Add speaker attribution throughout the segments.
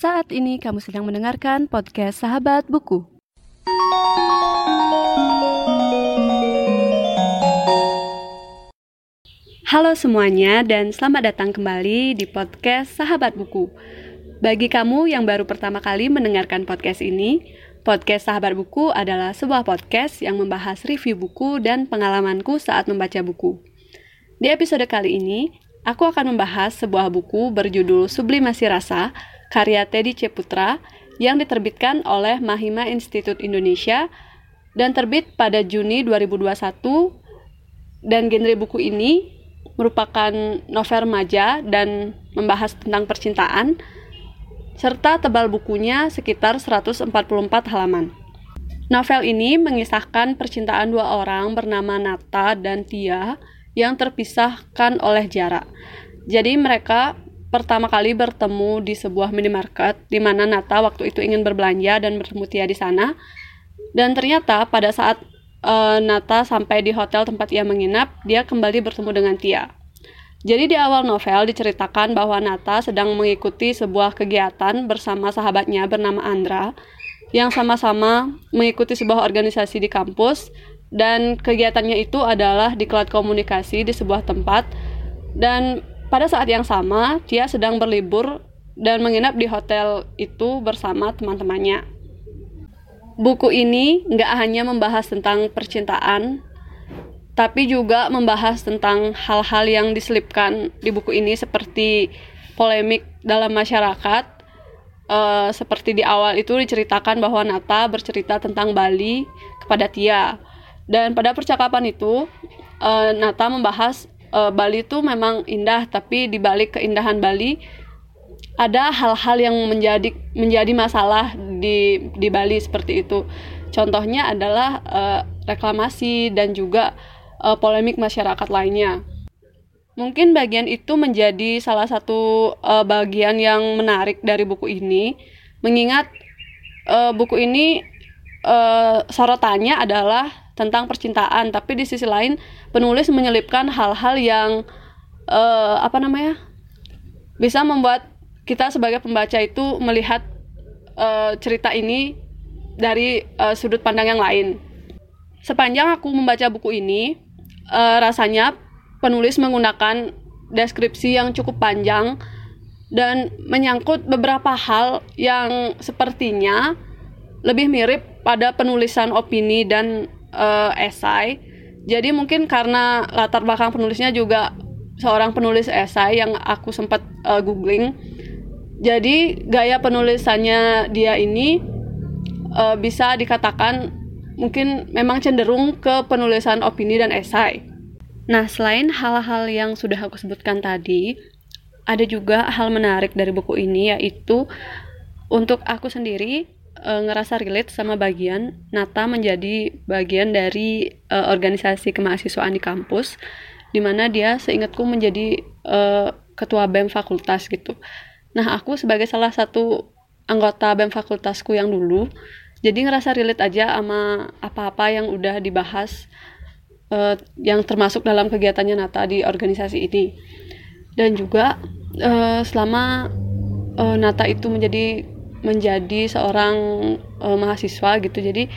Speaker 1: Saat ini kamu sedang mendengarkan podcast Sahabat Buku. Halo semuanya dan selamat datang kembali di podcast Sahabat Buku. Bagi kamu yang baru pertama kali mendengarkan podcast ini, podcast Sahabat Buku adalah sebuah podcast yang membahas review buku dan pengalamanku saat membaca buku. Di episode kali ini, aku akan membahas sebuah buku berjudul Sublimasi Rasa karya Teddy C. Yang diterbitkan oleh Mahima Institute Indonesia dan terbit pada Juni 2021 dan genre buku ini merupakan novel remaja dan membahas tentang percintaan serta tebal bukunya sekitar 144 halaman. Novel ini mengisahkan percintaan dua orang bernama Nata dan Tia yang terpisahkan oleh jarak. Jadi mereka pertama kali bertemu di sebuah minimarket di mana Nata waktu itu ingin berbelanja dan bertemu Tia di sana. Dan ternyata pada saat uh, Nata sampai di hotel tempat ia menginap, dia kembali bertemu dengan Tia. Jadi di awal novel diceritakan bahwa Nata sedang mengikuti sebuah kegiatan bersama sahabatnya bernama Andra yang sama-sama mengikuti sebuah organisasi di kampus dan kegiatannya itu adalah di kelas komunikasi di sebuah tempat dan pada saat yang sama, dia sedang berlibur dan menginap di hotel itu bersama teman-temannya. Buku ini nggak hanya membahas tentang percintaan, tapi juga membahas tentang hal-hal yang diselipkan di buku ini seperti polemik dalam masyarakat. Uh, seperti di awal itu diceritakan bahwa Nata bercerita tentang Bali kepada Tia. Dan pada percakapan itu, uh, Nata membahas uh, Bali itu memang indah tapi di balik keindahan Bali ada hal-hal yang menjadi menjadi masalah di di Bali seperti itu. Contohnya adalah uh, reklamasi dan juga uh, polemik masyarakat lainnya. Mungkin bagian itu menjadi salah satu uh, bagian yang menarik dari buku ini, mengingat uh, buku ini uh, sorotannya adalah tentang percintaan, tapi di sisi lain penulis menyelipkan hal-hal yang uh, apa namanya bisa membuat kita sebagai pembaca itu melihat uh, cerita ini dari uh, sudut pandang yang lain. Sepanjang aku membaca buku ini, uh, rasanya penulis menggunakan deskripsi yang cukup panjang dan menyangkut beberapa hal yang sepertinya lebih mirip pada penulisan opini dan uh, esai. Jadi mungkin karena latar belakang penulisnya juga seorang penulis esai yang aku sempat uh, googling. Jadi gaya penulisannya dia ini uh, bisa dikatakan mungkin memang cenderung ke penulisan opini dan esai. Nah, selain hal-hal yang sudah aku sebutkan tadi, ada juga hal menarik dari buku ini yaitu untuk aku sendiri e, ngerasa relate sama bagian Nata menjadi bagian dari e, organisasi kemahasiswaan di kampus di mana dia seingatku menjadi e, ketua BEM fakultas gitu. Nah aku sebagai salah satu anggota BEM fakultasku yang dulu jadi ngerasa relate aja sama apa-apa yang udah dibahas e, yang termasuk dalam kegiatannya Nata di organisasi ini dan juga e, selama Nata itu menjadi menjadi seorang uh, mahasiswa gitu. Jadi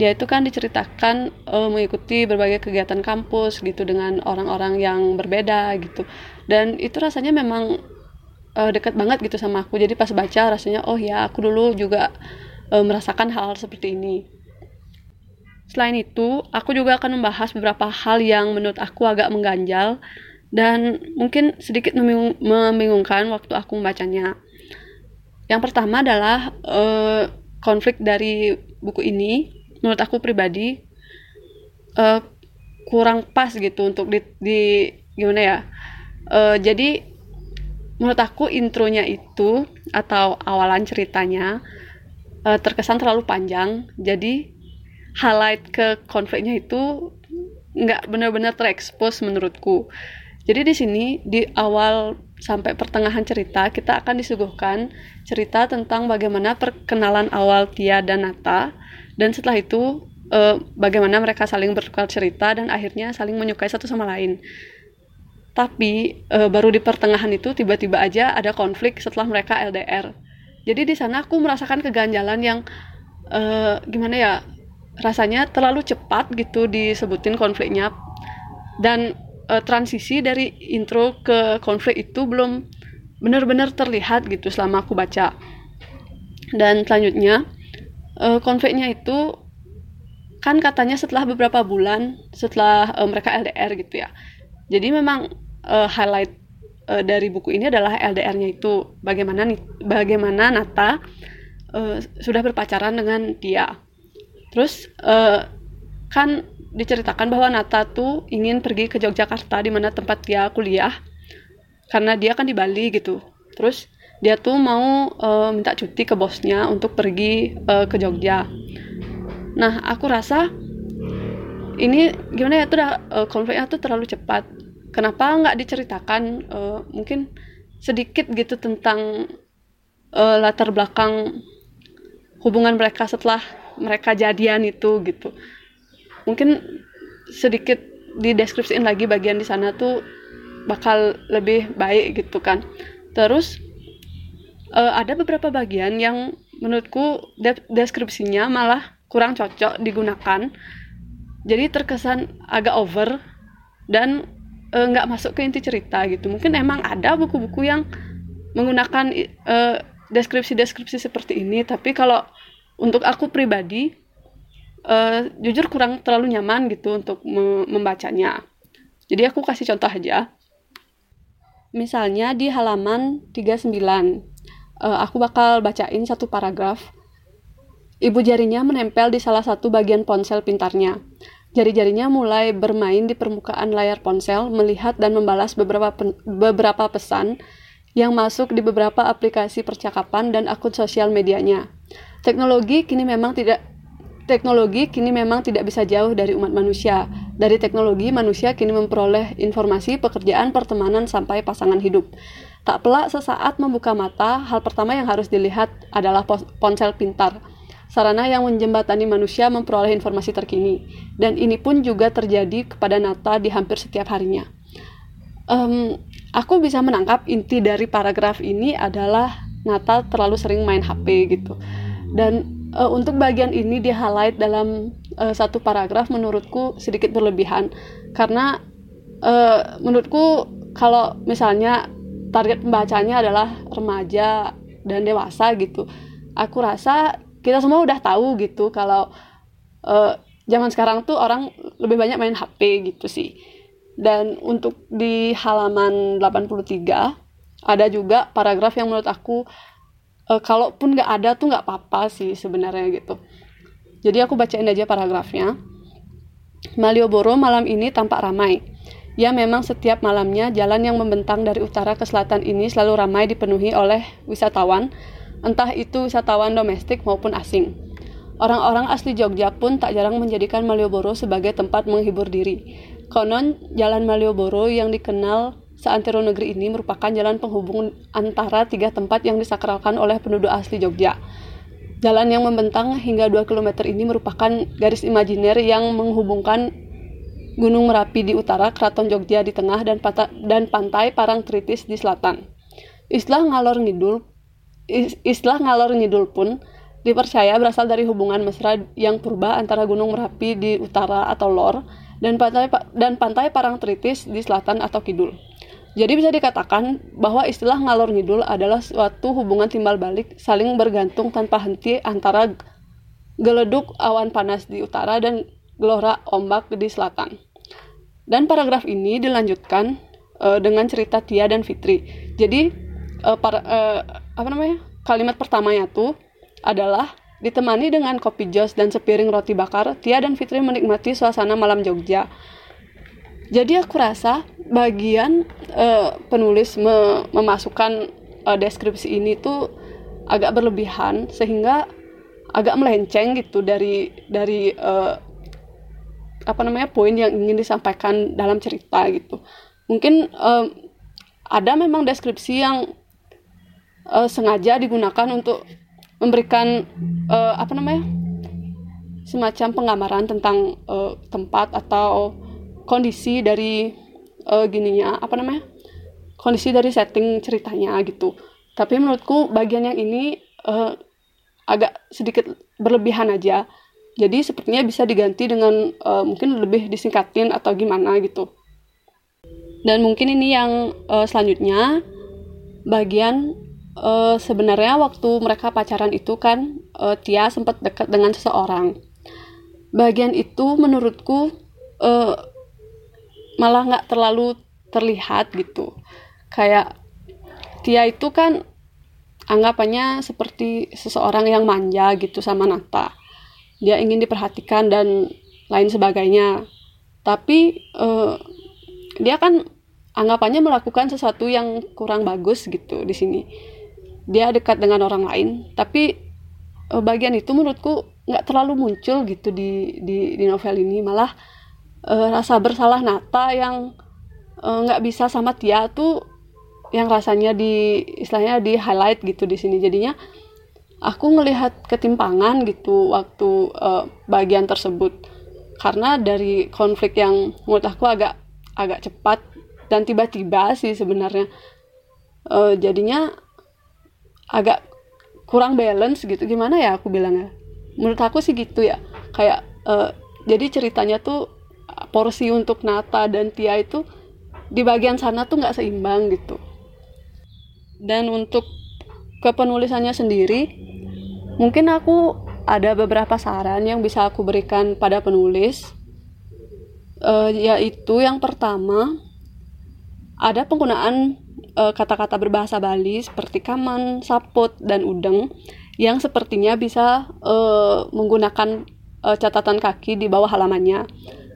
Speaker 1: dia itu kan diceritakan uh, mengikuti berbagai kegiatan kampus gitu dengan orang-orang yang berbeda gitu. Dan itu rasanya memang uh, dekat banget gitu sama aku. Jadi pas baca rasanya oh ya aku dulu juga uh, merasakan hal, hal seperti ini. Selain itu aku juga akan membahas beberapa hal yang menurut aku agak mengganjal dan mungkin sedikit membingungkan waktu aku membacanya yang pertama adalah uh, konflik dari buku ini menurut aku pribadi uh, kurang pas gitu untuk di, di gimana ya. Uh, jadi menurut aku intronya itu atau awalan ceritanya uh, terkesan terlalu panjang. Jadi highlight ke konfliknya itu nggak benar-benar terekspos menurutku. Jadi di sini di awal sampai pertengahan cerita kita akan disuguhkan cerita tentang bagaimana perkenalan awal Tia dan Nata dan setelah itu eh, bagaimana mereka saling bertukar cerita dan akhirnya saling menyukai satu sama lain. Tapi eh, baru di pertengahan itu tiba-tiba aja ada konflik setelah mereka LDR. jadi di sana aku merasakan keganjalan yang uh, gimana ya rasanya terlalu cepat gitu disebutin konfliknya dan uh, transisi dari intro ke konflik itu belum benar-benar terlihat gitu selama aku baca. Dan selanjutnya uh, konfliknya itu kan katanya setelah beberapa bulan setelah uh, mereka LDR gitu ya. Jadi memang uh, highlight uh, dari buku ini adalah LDR-nya itu bagaimana bagaimana Nata uh, sudah berpacaran dengan dia. Terus uh, kan diceritakan bahwa Nata tuh ingin pergi ke Yogyakarta di mana tempat dia kuliah karena dia kan di Bali gitu. Terus dia tuh mau uh, minta cuti ke bosnya untuk pergi uh, ke Jogja. Nah aku rasa ini gimana ya tuh udah uh, konfliknya tuh terlalu cepat. Kenapa nggak diceritakan uh, mungkin sedikit gitu tentang uh, latar belakang hubungan mereka setelah mereka jadian itu gitu mungkin sedikit dideskripsiin lagi bagian di sana tuh bakal lebih baik gitu kan. Terus uh, ada beberapa bagian yang menurutku de deskripsinya malah kurang cocok digunakan. Jadi terkesan agak over dan eh, nggak uh, masuk ke inti cerita gitu. Mungkin emang ada buku-buku yang menggunakan uh, deskripsi-deskripsi seperti ini tapi kalau untuk aku pribadi uh, jujur kurang terlalu nyaman gitu untuk me membacanya jadi aku kasih contoh aja misalnya di halaman 39 uh, aku bakal bacain satu paragraf. Ibu jarinya menempel di salah satu bagian ponsel pintarnya. Jari-jarinya mulai bermain di permukaan layar ponsel, melihat dan membalas beberapa beberapa pesan yang masuk di beberapa aplikasi percakapan dan akun sosial medianya. Teknologi kini memang tidak teknologi kini memang tidak bisa jauh dari umat manusia. Dari teknologi, manusia kini memperoleh informasi, pekerjaan, pertemanan, sampai pasangan hidup. Tak pelak sesaat membuka mata, hal pertama yang harus dilihat adalah ponsel pintar. Sarana yang menjembatani manusia memperoleh informasi terkini. Dan ini pun juga terjadi kepada Nata di hampir setiap harinya. Um, aku bisa menangkap inti dari paragraf ini adalah Nata terlalu sering main HP gitu. Dan uh, untuk bagian ini di highlight dalam uh, satu paragraf menurutku sedikit berlebihan. Karena uh, menurutku kalau misalnya target pembacanya adalah remaja dan dewasa gitu aku rasa kita semua udah tahu gitu kalau uh, zaman sekarang tuh orang lebih banyak main HP gitu sih. Dan untuk di halaman 83 ada juga paragraf yang menurut aku uh, kalaupun nggak ada tuh nggak apa-apa sih sebenarnya gitu jadi aku bacain aja paragrafnya Malioboro malam ini tampak ramai Ya memang setiap malamnya jalan yang membentang dari utara ke selatan ini selalu ramai dipenuhi oleh wisatawan, entah itu wisatawan domestik maupun asing. Orang-orang asli Jogja pun tak jarang menjadikan Malioboro sebagai tempat menghibur diri. Konon, jalan Malioboro yang dikenal seantero negeri ini merupakan jalan penghubung antara tiga tempat yang disakralkan oleh penduduk asli Jogja. Jalan yang membentang hingga 2 km ini merupakan garis imajiner yang menghubungkan Gunung Merapi di utara, Keraton Jogja di tengah, dan, pata, dan pantai Parangtritis di selatan. Istilah ngalor ngidul, istilah ngalor ngidul pun dipercaya berasal dari hubungan mesra yang purba antara Gunung Merapi di utara atau lor dan pantai dan pantai Parangtritis di selatan atau kidul. Jadi bisa dikatakan bahwa istilah ngalor ngidul adalah suatu hubungan timbal balik saling bergantung tanpa henti antara geleduk awan panas di utara dan gelora ombak di selatan. Dan paragraf ini dilanjutkan uh, dengan cerita Tia dan Fitri. Jadi uh, para, uh, apa namanya? Kalimat pertamanya tuh adalah ditemani dengan kopi jos dan sepiring roti bakar, Tia dan Fitri menikmati suasana malam Jogja. Jadi aku rasa bagian uh, penulis me memasukkan uh, deskripsi ini tuh agak berlebihan sehingga agak melenceng gitu dari dari uh, apa namanya poin yang ingin disampaikan dalam cerita gitu. Mungkin um, ada memang deskripsi yang uh, sengaja digunakan untuk memberikan uh, apa namanya semacam penggambaran tentang uh, tempat atau kondisi dari uh, gininya apa namanya kondisi dari setting ceritanya gitu. Tapi menurutku bagian yang ini uh, agak sedikit berlebihan aja. Jadi sepertinya bisa diganti dengan uh, mungkin lebih disingkatin atau gimana gitu. Dan mungkin ini yang uh, selanjutnya bagian uh, sebenarnya waktu mereka pacaran itu kan uh, Tia sempat dekat dengan seseorang. Bagian itu menurutku uh, malah nggak terlalu terlihat gitu. Kayak Tia itu kan anggapannya seperti seseorang yang manja gitu sama Nata. Dia ingin diperhatikan dan lain sebagainya. Tapi uh, dia kan anggapannya melakukan sesuatu yang kurang bagus gitu di sini. Dia dekat dengan orang lain tapi uh, bagian itu menurutku nggak terlalu muncul gitu di di, di novel ini. Malah uh, rasa bersalah Nata yang nggak uh, bisa sama Tia tuh yang rasanya di istilahnya di highlight gitu di sini. Jadinya aku ngelihat ketimpangan gitu waktu uh, bagian tersebut. Karena dari konflik yang menurut aku agak agak cepat dan tiba-tiba sih sebenarnya. Uh, jadinya agak kurang balance gitu. Gimana ya aku bilangnya? Menurut aku sih gitu ya. Kayak uh, jadi ceritanya tuh porsi untuk Nata dan Tia itu di bagian sana tuh nggak seimbang gitu dan untuk kepenulisannya sendiri Mungkin aku ada beberapa saran yang bisa aku berikan pada penulis, uh, yaitu yang pertama ada penggunaan eh, kata-kata berbahasa Bali seperti kaman, saput, dan udeng yang sepertinya bisa uh, menggunakan catatan kaki di bawah halamannya.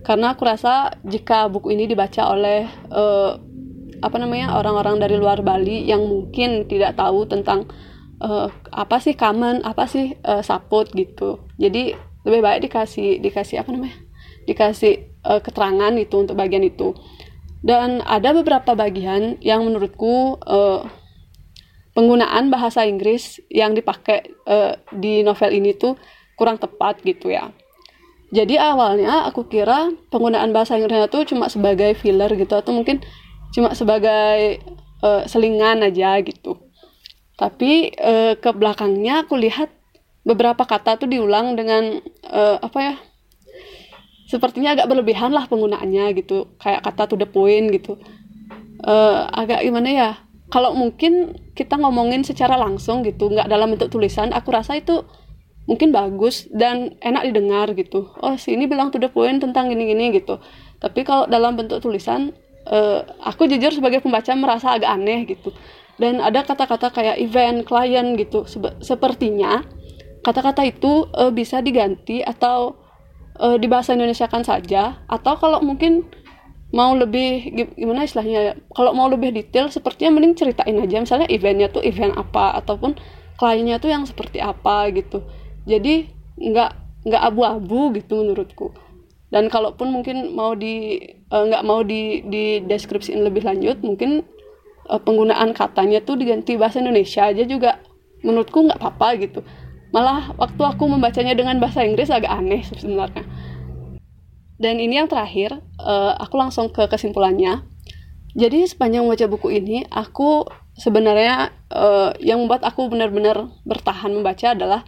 Speaker 1: Karena aku rasa jika buku ini dibaca oleh uh, apa namanya orang-orang dari luar Bali yang mungkin tidak tahu tentang uh, apa sih kamen apa sih uh, saput gitu. Jadi lebih baik dikasih dikasih apa namanya dikasih uh, keterangan itu untuk bagian itu. Dan ada beberapa bagian yang menurutku uh, penggunaan bahasa Inggris yang dipakai uh, di novel ini tuh kurang tepat gitu ya jadi awalnya aku kira penggunaan bahasa Inggrisnya tuh cuma sebagai filler gitu atau mungkin cuma sebagai uh, selingan aja gitu. Tapi uh, ke belakangnya aku lihat beberapa kata tuh diulang dengan uh, apa ya sepertinya agak berlebihan lah penggunaannya gitu kayak kata to the point gitu. Uh, agak gimana ya kalau mungkin kita ngomongin secara langsung gitu nggak dalam bentuk tulisan aku rasa itu mungkin bagus dan enak didengar gitu. Oh sini bilang to the tentang gini-gini gitu. Tapi kalau dalam bentuk tulisan uh, aku jujur sebagai pembaca merasa agak aneh gitu. Dan ada kata-kata kayak event, klien gitu. sepertinya kata-kata itu uh, bisa diganti atau uh, di bahasa Indonesia kan saja. Atau kalau mungkin mau lebih gimana istilahnya ya kalau mau lebih detail sepertinya mending ceritain aja. Misalnya eventnya tuh event apa ataupun kliennya tuh yang seperti apa gitu jadi nggak nggak abu-abu gitu menurutku. Dan kalaupun mungkin mau di uh, nggak mau di di deskripsiin lebih lanjut mungkin uh, penggunaan katanya tuh diganti bahasa Indonesia aja juga menurutku nggak apa-apa gitu. Malah waktu aku membacanya dengan bahasa Inggris agak aneh sebenarnya. Dan ini yang terakhir uh, aku langsung ke kesimpulannya. Jadi sepanjang membaca buku ini aku sebenarnya uh, yang membuat aku benar-benar bertahan membaca adalah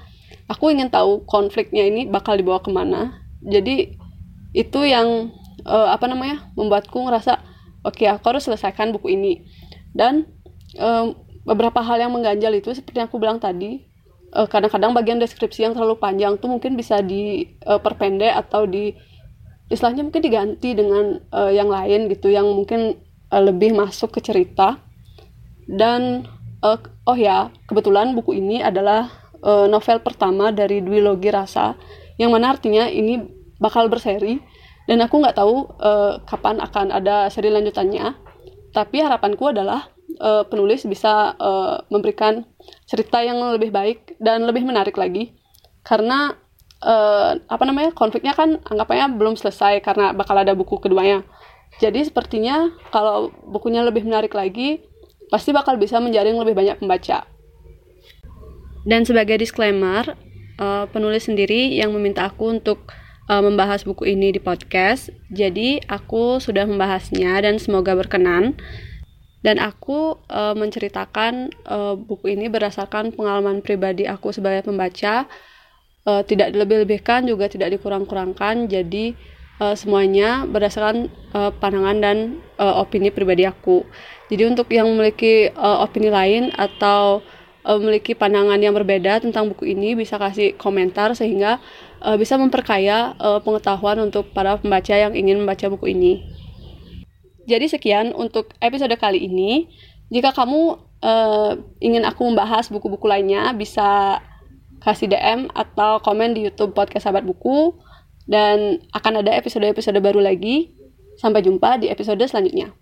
Speaker 1: aku ingin tahu konfliknya ini bakal dibawa ke mana. Jadi itu yang uh, apa namanya membuatku ngerasa oke okay, aku harus selesaikan buku ini. Dan um, beberapa hal yang mengganjal itu seperti yang aku bilang tadi eh, kadang-kadang bagian deskripsi yang terlalu panjang tuh mungkin bisa diperpendek uh, atau di istilahnya mungkin diganti dengan uh, yang lain gitu yang mungkin uh, lebih masuk ke cerita. Dan uh, oh ya kebetulan buku ini adalah uh, novel pertama dari Dwi Logi Rasa yang mana artinya ini bakal berseri dan aku nggak tahu uh, kapan akan ada seri lanjutannya. Tapi harapanku adalah uh, penulis bisa uh, memberikan cerita yang lebih baik dan lebih menarik lagi. Karena uh, apa namanya konfliknya kan anggapannya belum selesai karena bakal ada buku keduanya. Jadi sepertinya kalau bukunya lebih menarik lagi pasti bakal bisa menjaring lebih banyak pembaca dan sebagai disclaimer uh, penulis sendiri yang meminta aku untuk uh, membahas buku ini di podcast. Jadi aku sudah membahasnya dan semoga berkenan. dan aku uh, menceritakan uh, buku ini berdasarkan pengalaman pribadi aku sebagai pembaca uh, tidak dilebih-lebihkan juga tidak dikurang-kurangkan jadi uh, semuanya berdasarkan uh, pandangan dan uh, opini pribadi aku jadi untuk yang memiliki uh, opini lain atau uh, memiliki pandangan yang berbeda tentang buku ini bisa kasih komentar sehingga uh, bisa memperkaya uh, pengetahuan untuk para pembaca yang ingin membaca buku ini. Jadi sekian untuk episode kali ini. Jika kamu uh, ingin aku membahas buku-buku lainnya, bisa kasih DM atau komen di YouTube Podcast Sahabat Buku. Dan akan ada episode-episode baru lagi. Sampai jumpa di episode selanjutnya.